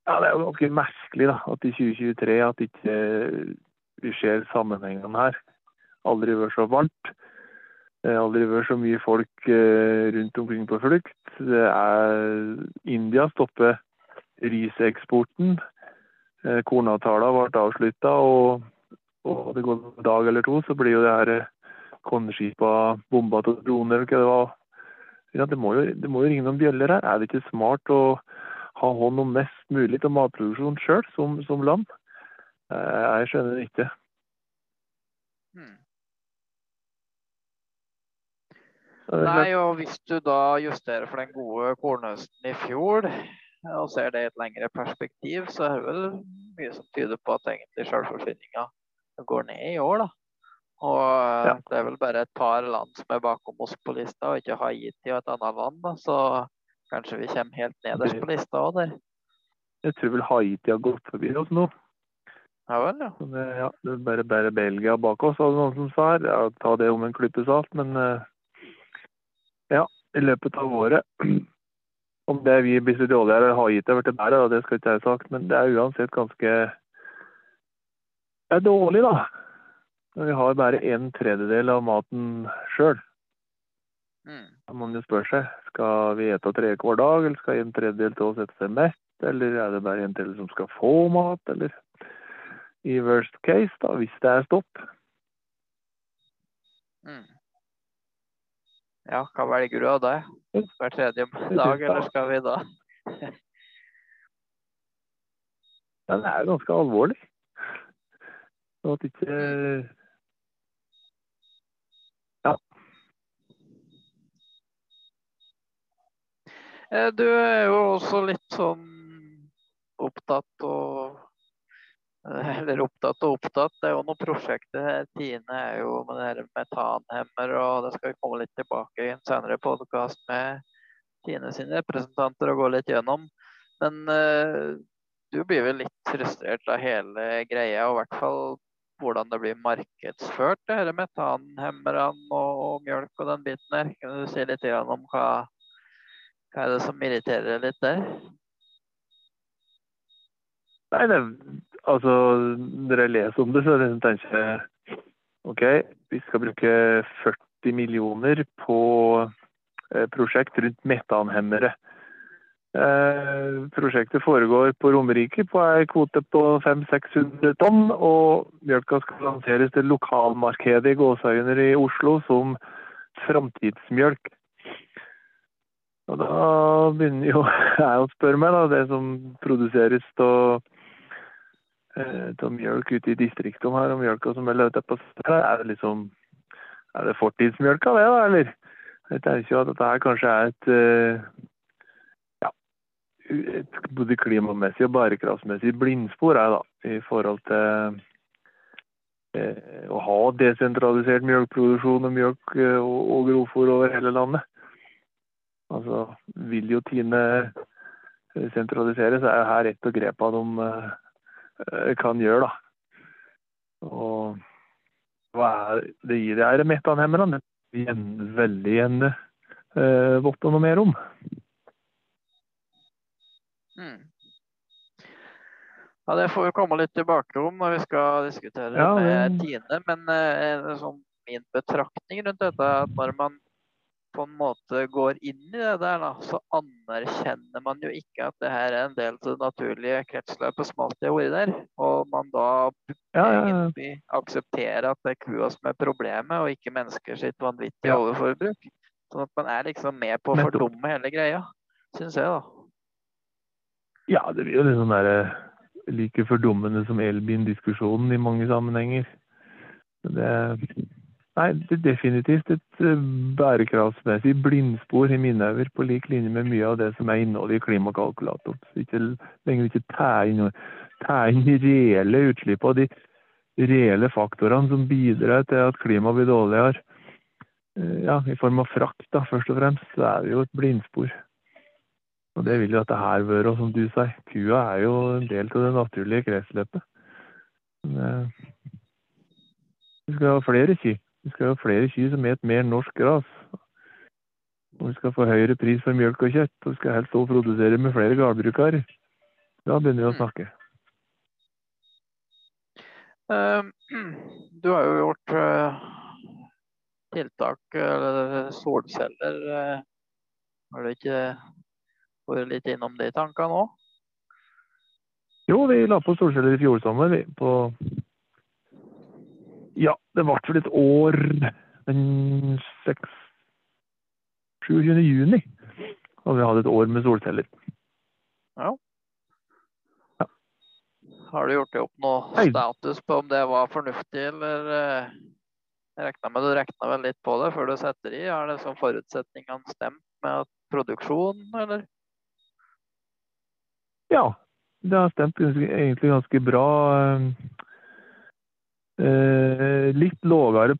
ja, det er jo ganske merkelig da, at i 2023 at ikke vi ser sammenhengene her. Aldri vært så varmt. Aldri vært så mye folk eh, rundt omkring på flukt. Det India stopper riseksporten. Eh, kornavtalen ble avslutta, og og det går en dag eller to, så blir jo det her kornskipa konskipa bomba av droner, det var. Ja, det, må jo, det må jo ringe noen bjøller her. Er det ikke smart å ha hånd om mest mulig av matproduksjon sjøl, som, som land? Eh, jeg skjønner det ikke. Hmm. Nei, og hvis du da justerer for den gode kornhøsten i fjor, og ser det i et lengre perspektiv, så er det vel mye som tyder på at egentlig selvforsyninga går ned i år, da. Og ja. det er vel bare et par land som er bakom oss på lista, og ikke Haiti og et annet land. da, Så kanskje vi kommer helt nederst på lista òg der. Jeg tror vel Haiti har gått forbi oss nå. Ja vel, ja. Det, ja, det er bare, bare Belgia bak oss, hadde noen som sa her. Ja, ta det om en klype salt, men uh, ja, i løpet av året. Om det vi blir så dårligere eller har gitt det blitt bedre, det skal ikke jeg ha sagt, men det er uansett ganske Det er dårlig, da. Når vi har bare en tredjedel av maten sjøl. Mm. Da må man jo spørre seg skal vi ete tre hver dag, eller skal en tredjedel til å sette seg mett, eller er det bare en tredjedel som skal få mat, eller i worst case, da, hvis det er stopp. Mm. Ja, hva velger du av det? Hver tredje dag, eller skal vi da? (laughs) det er ganske alvorlig. Så at ikke Ja. Eh, du er jo også litt sånn opptatt og Eh, (laughs) eller opptatt og opptatt. Det er jo noen prosjekter. her. Tine er jo med det her metanhemmer, og det skal vi komme litt tilbake i en senere podkast med Tine sine representanter og gå litt gjennom. Men uh, du blir vel litt frustrert av hele greia, og i hvert fall hvordan det blir markedsført, det her metanhemmerne og, og, mjølk og den biten der. Kan du si litt om hva, hva er det som irriterer litt der? Nei, det, altså Når jeg leser om det, så tenker jeg OK, vi skal bruke 40 millioner på eh, prosjekt rundt metanhemmere. Eh, prosjektet foregår på Romerike på ei kvote på 500-600 tonn. Og mjølka skal lanseres til lokalmarkedet i Gåsøyner i Oslo som framtidsmjølk. Og da begynner jo (laughs) jeg å spørre meg, da, det som produseres av av mjølk ute i distriktet her, og mjølka som er ute på stedet, er det liksom Er det fortidsmjølka, det, da, eller? Jeg tenker jo at dette her kanskje er et eh, ja, et både klimamessig og bærekraftsmessig blindspor er da, i forhold til eh, å ha desentralisert mjølkeproduksjon og mjølk eh, og, og grovfôr over hele landet. Altså, vil jo Tine så er her ett av grepene de Eh, kan gjøre. da. Og hva er det gir det her metanhemmerne? Er veldig gjerne eh, vått noe mer om. Mm. Ja, Det får vi komme litt tilbake om når vi skal diskutere ja, med Tine. Men eh, sånn min betraktning rundt dette er at når man på en måte går inn i det der, da, så anerkjenner man jo ikke at det her er en del av det naturlige kretsløpet som alltid har vært der. Og man da ja, ja, aksepterer at det er kua som er problemet, og ikke mennesker sitt vanvittige ja. overforbruk. Sånn at man er liksom med på å fordumme hele greia, syns jeg, da. Ja, det blir jo litt sånn derre like fordummende som elbil-diskusjonen i mange sammenhenger. Det Nei, det er definitivt et eh, bærekraftsmessig blindspor i mine øyne, på lik linje med mye av det som er innholdet i klimakalkulatoren. Så ikke lenger ikke ta inn, de reelle utslippene, de reelle faktorene som bidrar til at klimaet blir dårligere. Eh, ja, I form av frakt, da, først og fremst, så er det jo et blindspor. Og det vil jo at det her være, og som du sier, kua er jo en del av det naturlige kretsløpet. Eh, vi skal ha flere kyr. Vi skal ha flere kyr som spiser mer norsk gras. Og vi skal få høyere pris for mjølk og kjøtt. Og vi skal helst også produsere med flere gårdbrukere. Da begynner vi å mm. snakke. Uh, (clears throat) du har jo gjort uh, tiltak, eller solceller. Uh, har du ikke vært litt innom de tankene òg? Jo, vi la på solceller i fjor sommer. På ja, det ble vel et år den 6 27. juni Og vi hadde et år med solceller. Har du gjort deg opp noe status på om det var fornuftig, eller eh, Jeg regna med du regna vel litt på det før du setter i. Er det som forutsetningene stemt med produksjon, eller? Ja, det har stemt egentlig ganske bra. Eh, litt lavere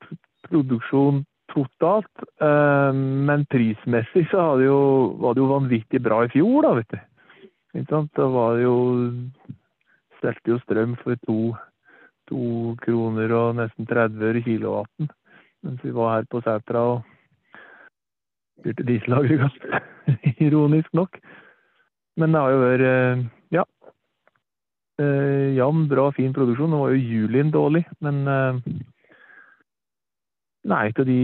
produksjon totalt, eh, men prismessig så det jo, var det jo vanvittig bra i fjor, da, vet du. Ikke sant? Da var det jo Stelte jo strøm for to, to kroner og nesten 30 øre kilowatten mens vi var her på Sætra og fyrte dieselaggregat. (laughs) Ironisk nok. Men det har jo vært ja, eh, jevn, bra, fin produksjon. Nå var jo julien dårlig, men uh, nei, av de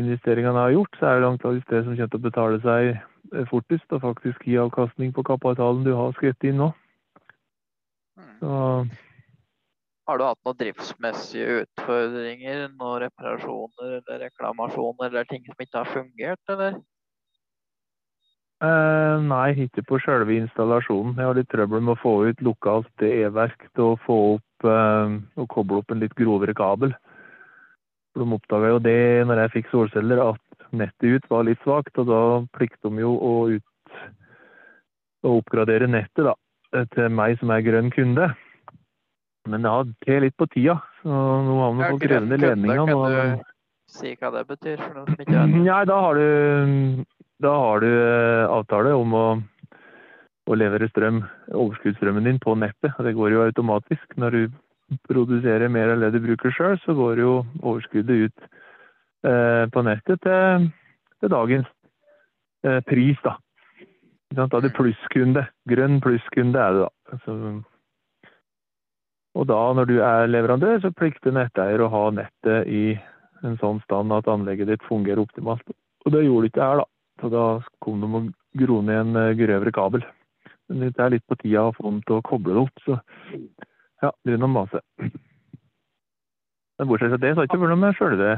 investeringene jeg har gjort, så er det antakeligvis det som kommer til å betale seg eh, fortest, og faktisk gi avkastning på kapitalen du har skrevet inn nå. Hmm. Så Har du hatt noen driftsmessige utfordringer, noen reparasjoner eller reklamasjoner eller ting som ikke har fungert, eller? Eh, nei, ikke på selve installasjonen. Jeg har litt trøbbel med å få ut lokalt e-verk til å få opp eh, og koble opp en litt grovere kabel. For de oppdaga jo det når jeg fikk solceller, at nettet ut var litt svakt, og da plikter de jo å ut å oppgradere nettet da, til meg som er grønn kunde. Men det har tatt litt på tida, så nå har vi fått krevende ledninger. kan du- Si hva det betyr for noen som ikke vet. Nei, da har du, da har du eh, avtale om å, å levere strøm, overskuddsstrømmen din på nettet. Det går jo automatisk. Når du produserer mer enn det du bruker sjøl, så går jo overskuddet ut eh, på nettet til, til dagens eh, pris, da. Da er det plusskunde. Grønn plusskunde er det, da. Så, og da, når du er leverandør, så plikter netteier å ha nettet i en sånn stand at anlegget ditt fungerer optimalt. Og det gjorde det ikke her, da. Så da kom de og gro ned en eh, grøvere kabel. Men det er litt på tida å få dem til å koble det opp, så ja, det blir noen mase. Men bortsett fra det, så har det ikke vært noe med sjølve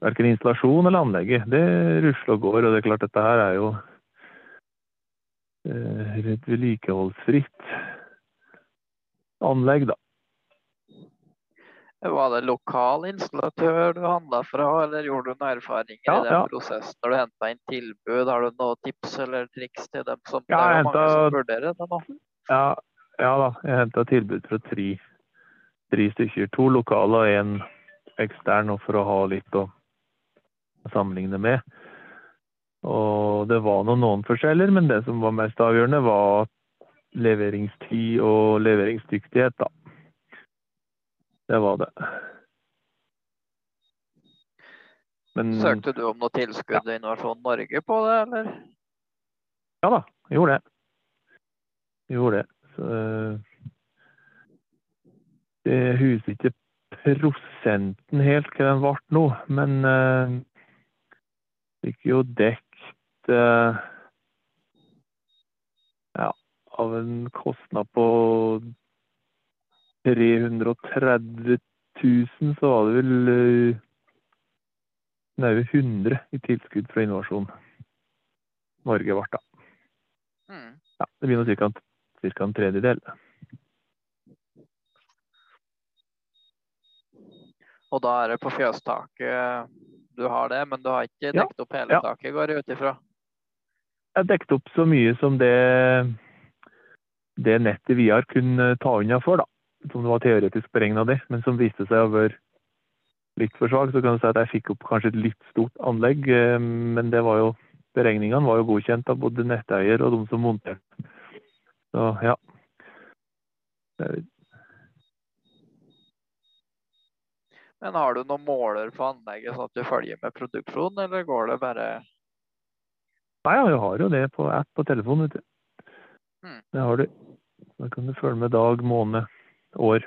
verken installasjon eller anlegget. Det rusler og går, og det er klart dette her er jo eh, vedlikeholdsfritt anlegg, da. Var det lokal installatør du handla fra, eller gjorde du noen erfaringer Ja, i den ja. prosessen når du henta inn tilbud? Har du noen tips eller triks til dem som Ja, det er mange som vurderer det nå? Ja, ja da, jeg henta tilbud fra tre, tre stykker. To lokale og én ekstern, for å ha litt å sammenligne med. Og det var noen, noen forskjeller, men det som var mest avgjørende, var leveringstid og leveringsdyktighet, da. Det var det. Men Søkte du om noe tilskudd i Innovasjon Norge på det, eller? Ja da, jeg gjorde det. Jeg gjorde det. Så, eh, jeg husker ikke prosenten helt hva den ble nå, men uh, fikk jo dekt uh, ja, av en kostnad på 330 000, så var det vel uh, nærmere 100 i tilskudd fra Innovasjon Norge ble da. Mm. Ja, det blir nå ca. en tredjedel. Og da er det på fjøstaket du har det, men du har ikke Ja, opp hele ja. taket, går jeg ut ifra? Jeg dekket opp så mye som det, det nettet Vidar kunnet ta unna for, da. Som det var teoretisk beregna det, men som viste seg å være litt for svak. Så kan du si at jeg fikk opp kanskje et litt stort anlegg, eh, men det var jo beregningene var jo godkjent av både netteier og de som monterte. Så ja. Men har du noen måler på anlegget sånn at du følger med produksjonen, eller går det bare Nei, ja, jeg har jo det på app på telefon, vet du. Hmm. Det har du. Da kan du følge med dag, måned, år.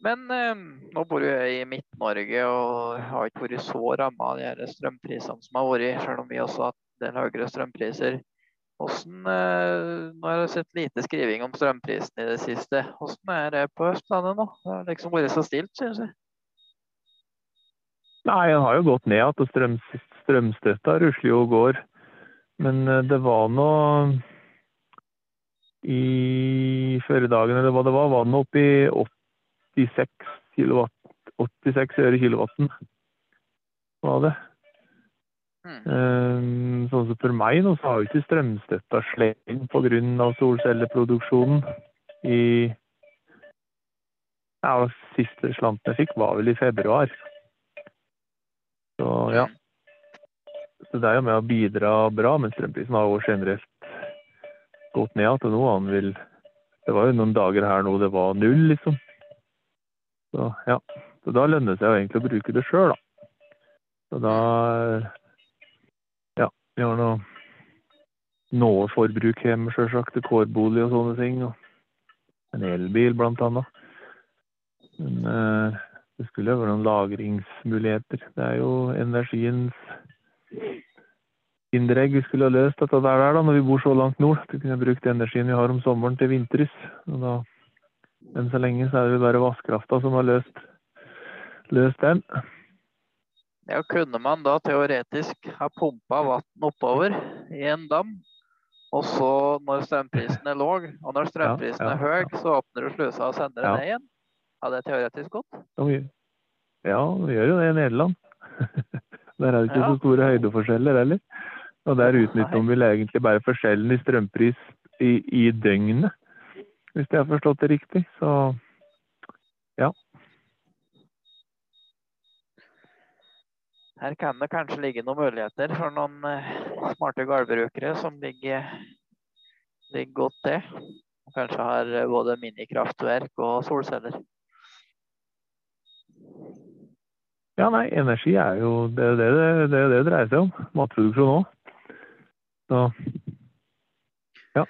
Men eh, nå bor du jeg i Midt-Norge og har ikke vært så ramma av de strømprisene som har vært, selv om vi også har hatt en del høyere strømpriser. Hvordan, eh, nå har jeg sett lite skriving om strømprisen i det siste. Hvordan er det på Østlandet nå? Det har liksom vært så stilt, synes jeg. Nei, den har jo gått ned igjen, strøm, strømstøtta rusler jo og går. Men eh, det var nå i førredagen eller hva det var, var den oppe i 86 kilowatt. 86 øre kilowatten var det. Mm. Um, sånn som for meg nå, så har jo ikke strømstøtta sleng pga. solcelleproduksjonen i Ja, siste slanten jeg fikk, var vel i februar. Så ja. Så det er jo med å bidra bra, men strømprisen har jo generelt gått ned til noe han Det var jo noen dager her nå det var null, liksom. Så ja. Så da lønner det seg jo egentlig å bruke det sjøl, da. Så da Ja, vi har nå noe forbruk hjemme, sjølsagt. Kårbolig og sånne ting. Og en elbil, blant annet. Men eh, det skulle jo være noen lagringsmuligheter. Det er jo energiens Kinderegg vi skulle ha løst dette der, da, når vi bor så langt nord. At vi kunne brukt energien vi har om sommeren til vinterhus. Og da, enn så lenge så er det bare vannkrafta som har løst, løst den. Ja, kunne man da teoretisk ha pumpa vann oppover i en dam, og så når strømprisen er låg, og når strømprisen Ja, ja, er høy, så åpner du slusa og sender det ned igjen? Hadde det teoretisk gått? Ja, vi gjør jo det i Nederland. (laughs) Der er det ikke så store høydeforskjeller heller. Og der utnytter vel egentlig bare forskjellen i strømpris i, i døgnet, hvis jeg har forstått det riktig. Så Her kan det kanskje ligge noen muligheter for noen eh, smarte gårdbrukere som ligger, ligger godt til. Kanskje har eh, både minikraftverk og solceller. ja, nei, energi er jo det det det, det, det det dreier seg om. Matproduksjon òg. Så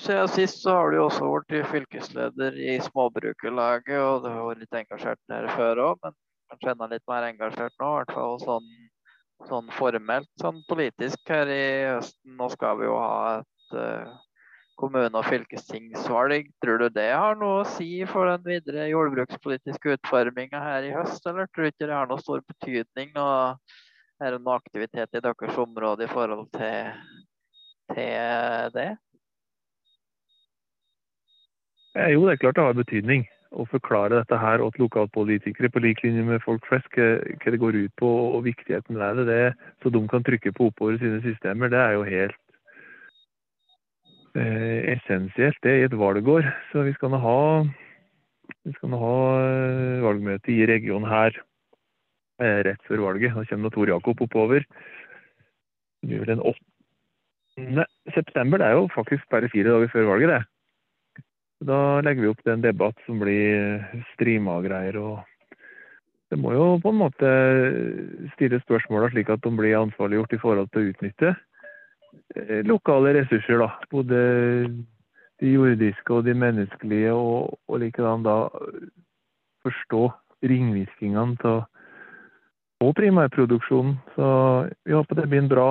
Siden sist så har du også vært fylkesleder i Småbrukerlaget, og du har vært litt engasjert der før òg, men kanskje enda litt mer engasjert nå, i hvert fall sånn, sånn formelt, sånn politisk her i høsten. Nå skal vi jo ha et uh, kommune- og fylkestingsvalg. Tror du det har noe å si for den videre jordbrukspolitiske utforminga her i høst, eller tror du ikke det har noe stor betydning? Og er det noe aktivitet i deres område i forhold til, til det? Eh, Jo, det er klart det har betydning å forklare dette her til lokalpolitikere på lik linje med folk flest, hva det går ut på og viktigheten ved det, det. Så de kan trykke på oppover sine systemer, det er jo helt eh, essensielt det i et valgår. Så vi skal nå ha, vi skal nå ha eh, valgmøte i regionen her rett før valget. Da kommer Tor Jakob oppover. Blir vel den 8. september. Det er jo faktisk bare fire dager før valget, det. Da legger vi opp til en debatt som blir streama og greier. og Det må jo på en måte stille spørsmåla slik at de blir ansvarliggjort i forhold til å utnytte eh, lokale ressurser. da. Både de jordiske og de menneskelige, og, og likedan da forstå ringvirkningene til på primærproduksjonen. Så vi håper det blir en bra,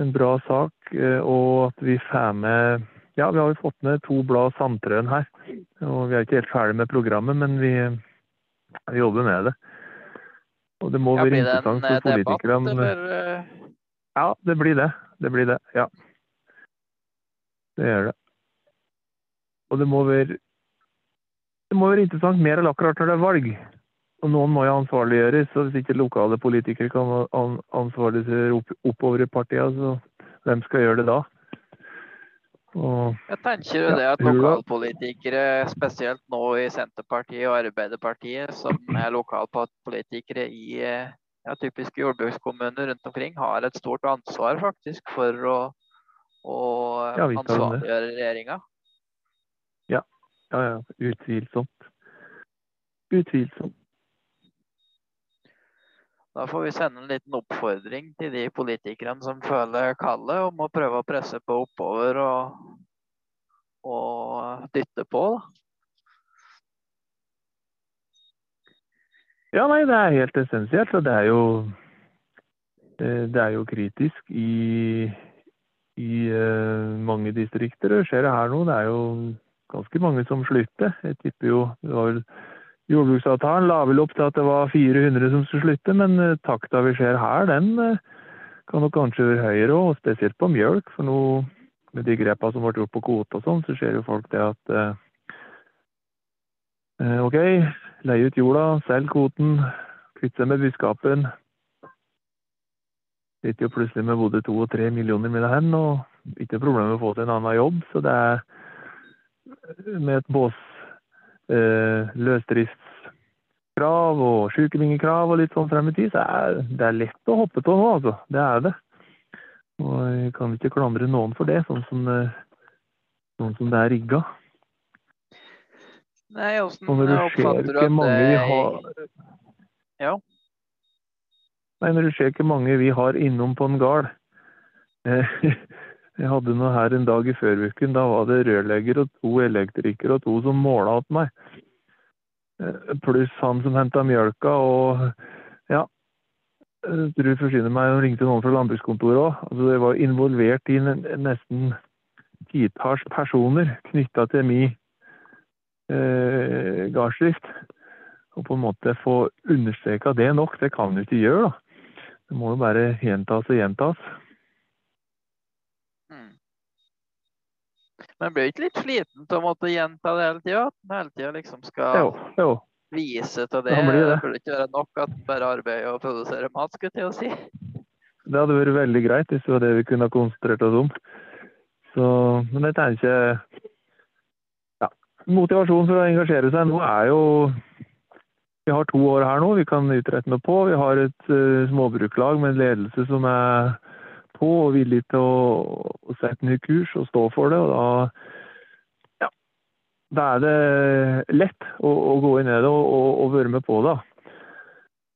en bra sak, eh, og at vi får med ja, vi har jo fått med to blad Sandtrøen her. og Vi er ikke helt ferdig med programmet, men vi, vi jobber med det. Og det må Ja, være interessant eh, for debatt, politikerne. eller? eh, Ja, det blir det. Det blir det, ja. Det gjør det. Og det må være det må være interessant mer enn akkurat når det er valg. Og noen må jo ansvarliggjøres. Så hvis ikke lokale politikere kan an ansvarliggjøre opp, oppover i partiene, så hvem skal gjøre det da? Og Jeg tenker jo Ja, det at lokalpolitikere, spesielt nå i Senterpartiet og Arbeiderpartiet, som er lokalpolitikere i ja, typiske jordbrukskommuner rundt omkring, har et stort ansvar faktisk for å, å Ja, ansvarliggjøre regjeringa. Ja, ja. Utvilsomt. Utvilsomt. Da får vi sende en liten oppfordring til de politikerne som føler kallet om å prøve å presse på oppover og, og dytte på. Ja, nei, det er helt essensielt. Og det er jo eh, Det er jo kritisk i, i eh, mange distrikter. Skjer det her nå, det er jo ganske mange som slutter. Jeg tipper jo det var vel jordbruksavtalen la vel opp til at det var 400 som skulle slutte, men eh, takta vi ser her, den eh, kan nok kanskje være høyere òg, spesielt på mjølk. For nå med de grepene som ble gjort på kvote og sånn, så ser jo folk det at eh, eh OK, leie ut jorda, selg kvoten, kvitte seg med buskapen. Sitter jo plutselig med både to og tre millioner med hen, og ikke problem med å få til en annen jobb. Så det er med et bås eh, løsdriftskrav og sykepengekrav og litt sånn frem i tid, så er det er lett å hoppe på nå, altså. Det er det. Og jeg kan ikke klandre noen for det, sånn som, sånn som det er rigga. Nei, åssen oppfatter du at mange vi har... Ja? Nei, når du ser hvor mange vi har innom på en gard (laughs) Jeg hadde noe her en dag i føruken. Da var det rørlegger og to elektrikere og to som måla åt meg. Eh, pluss han som henta mjølka og ja, jeg tror forsyner meg og ringte noen fra landbrukskontoret òg. Altså, det var involvert i nesten titalls personer knytta til min eh, gardsdrift. Og på en måte få understreka det nok, det kan du ikke gjøre. da. Det må jo bare gjentas og gjentas. Men blir ikke litt sliten til å måtte gjenta det hele tida? Hele tida liksom skal jo, jo. vise til det? Det. det burde ikke være nok at bare arbeider og produserer mat, skulle jeg til å si. Det hadde vært veldig greit hvis det var det vi kunne ha konsentrert oss om. Så, men jeg tenker ja, Motivasjonen for å engasjere seg nå er jo Vi har to år her nå vi kan utrette noe på. Vi har et uh, småbruklag med en ledelse som er på og villig til å, å sette ny kurs og stå for det. og da, da er det lett å, å gå inn i det og, og, og, være med på det.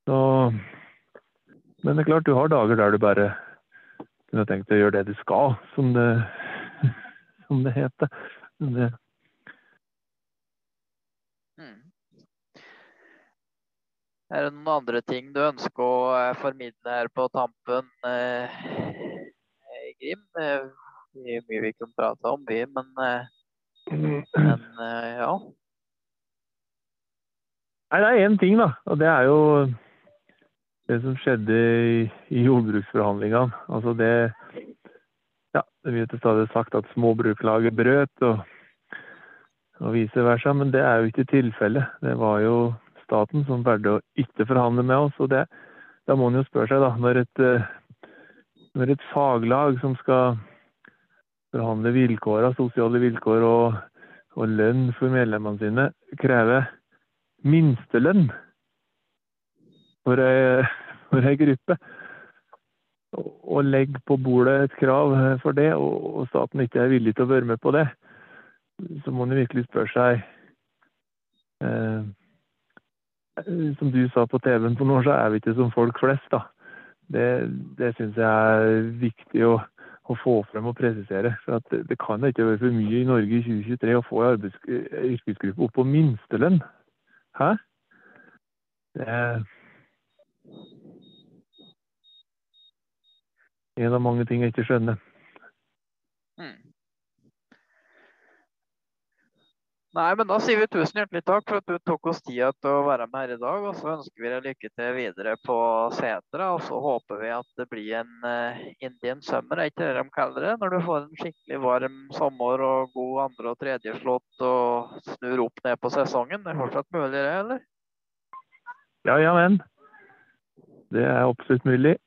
Så, men det er klart, du har dager der du bare kunne tenkt å gjøre det du skal, som det, (laughs) som det heter. Det, Er det noen andre ting du ønsker å eh, formidle her på tampen, eh, eh Grim? Det er mye vi kan prate om, vi, men, eh, men ja. Nei, det er én ting, da. Og det er jo det som skjedde i, i jordbruksforhandlingene. Altså det Ja, det blir til stadig sagt at småbruklaget brøt, og, og vice versa, men det er jo ikke tilfellet. Det var jo staten som valgte å ikke forhandle med oss. og det, Da må en jo spørre seg, da, når et, eh, når et faglag som skal forhandle vilkårene, sosiale vilkår og, og lønn for medlemmene sine, krever minstelønn for ei, for ei gruppe, og legger på bordet et krav for det, og staten ikke er villig til å være med på det, så må en virkelig spørre seg eh, som du sa på TV-en for noen år, er vi ikke som folk flest. da. Det, det syns jeg er viktig å, å, få frem og presisere. For det, det, kan ikke være for mye i Norge i 2023 å få en yrkesgruppe opp på minstelønn. Hæ? Det en av mange ting jeg ikke skjønner. Nei, men da sier vi tusen hjertelig takk for at du tok oss tida til å være med her i dag. Og så ønsker vi deg lykke til videre på setra. Og så håper vi at det blir en uh, Indian summer, er ikke det de kaller det? Når du får en skikkelig varm sommer og god andre- og tredjeslått og snur opp ned på sesongen. Det er fortsatt mulig, det, eller? Ja, ja, men. Det er absolutt mulig.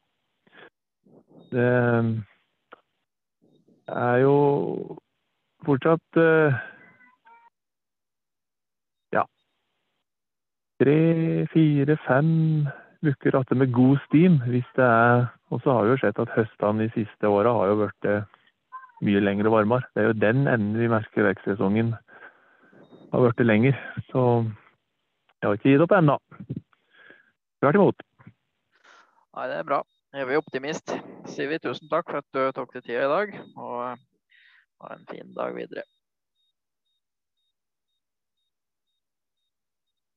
Det er jo fortsatt uh, tre, fire, fem uker igjen med god stim. hvis det er, Og så har vi jo sett at høstene de siste åra har jo blitt eh, mye lengre og varmere. Det er jo den enden vi merker vekstsesongen har blitt lenger. Så jeg har ikke gitt opp ennå. Tvert imot. Nei, det er bra. Er optimist. sier vi tusen takk for at du tok deg tida i dag. Og ha en fin dag videre.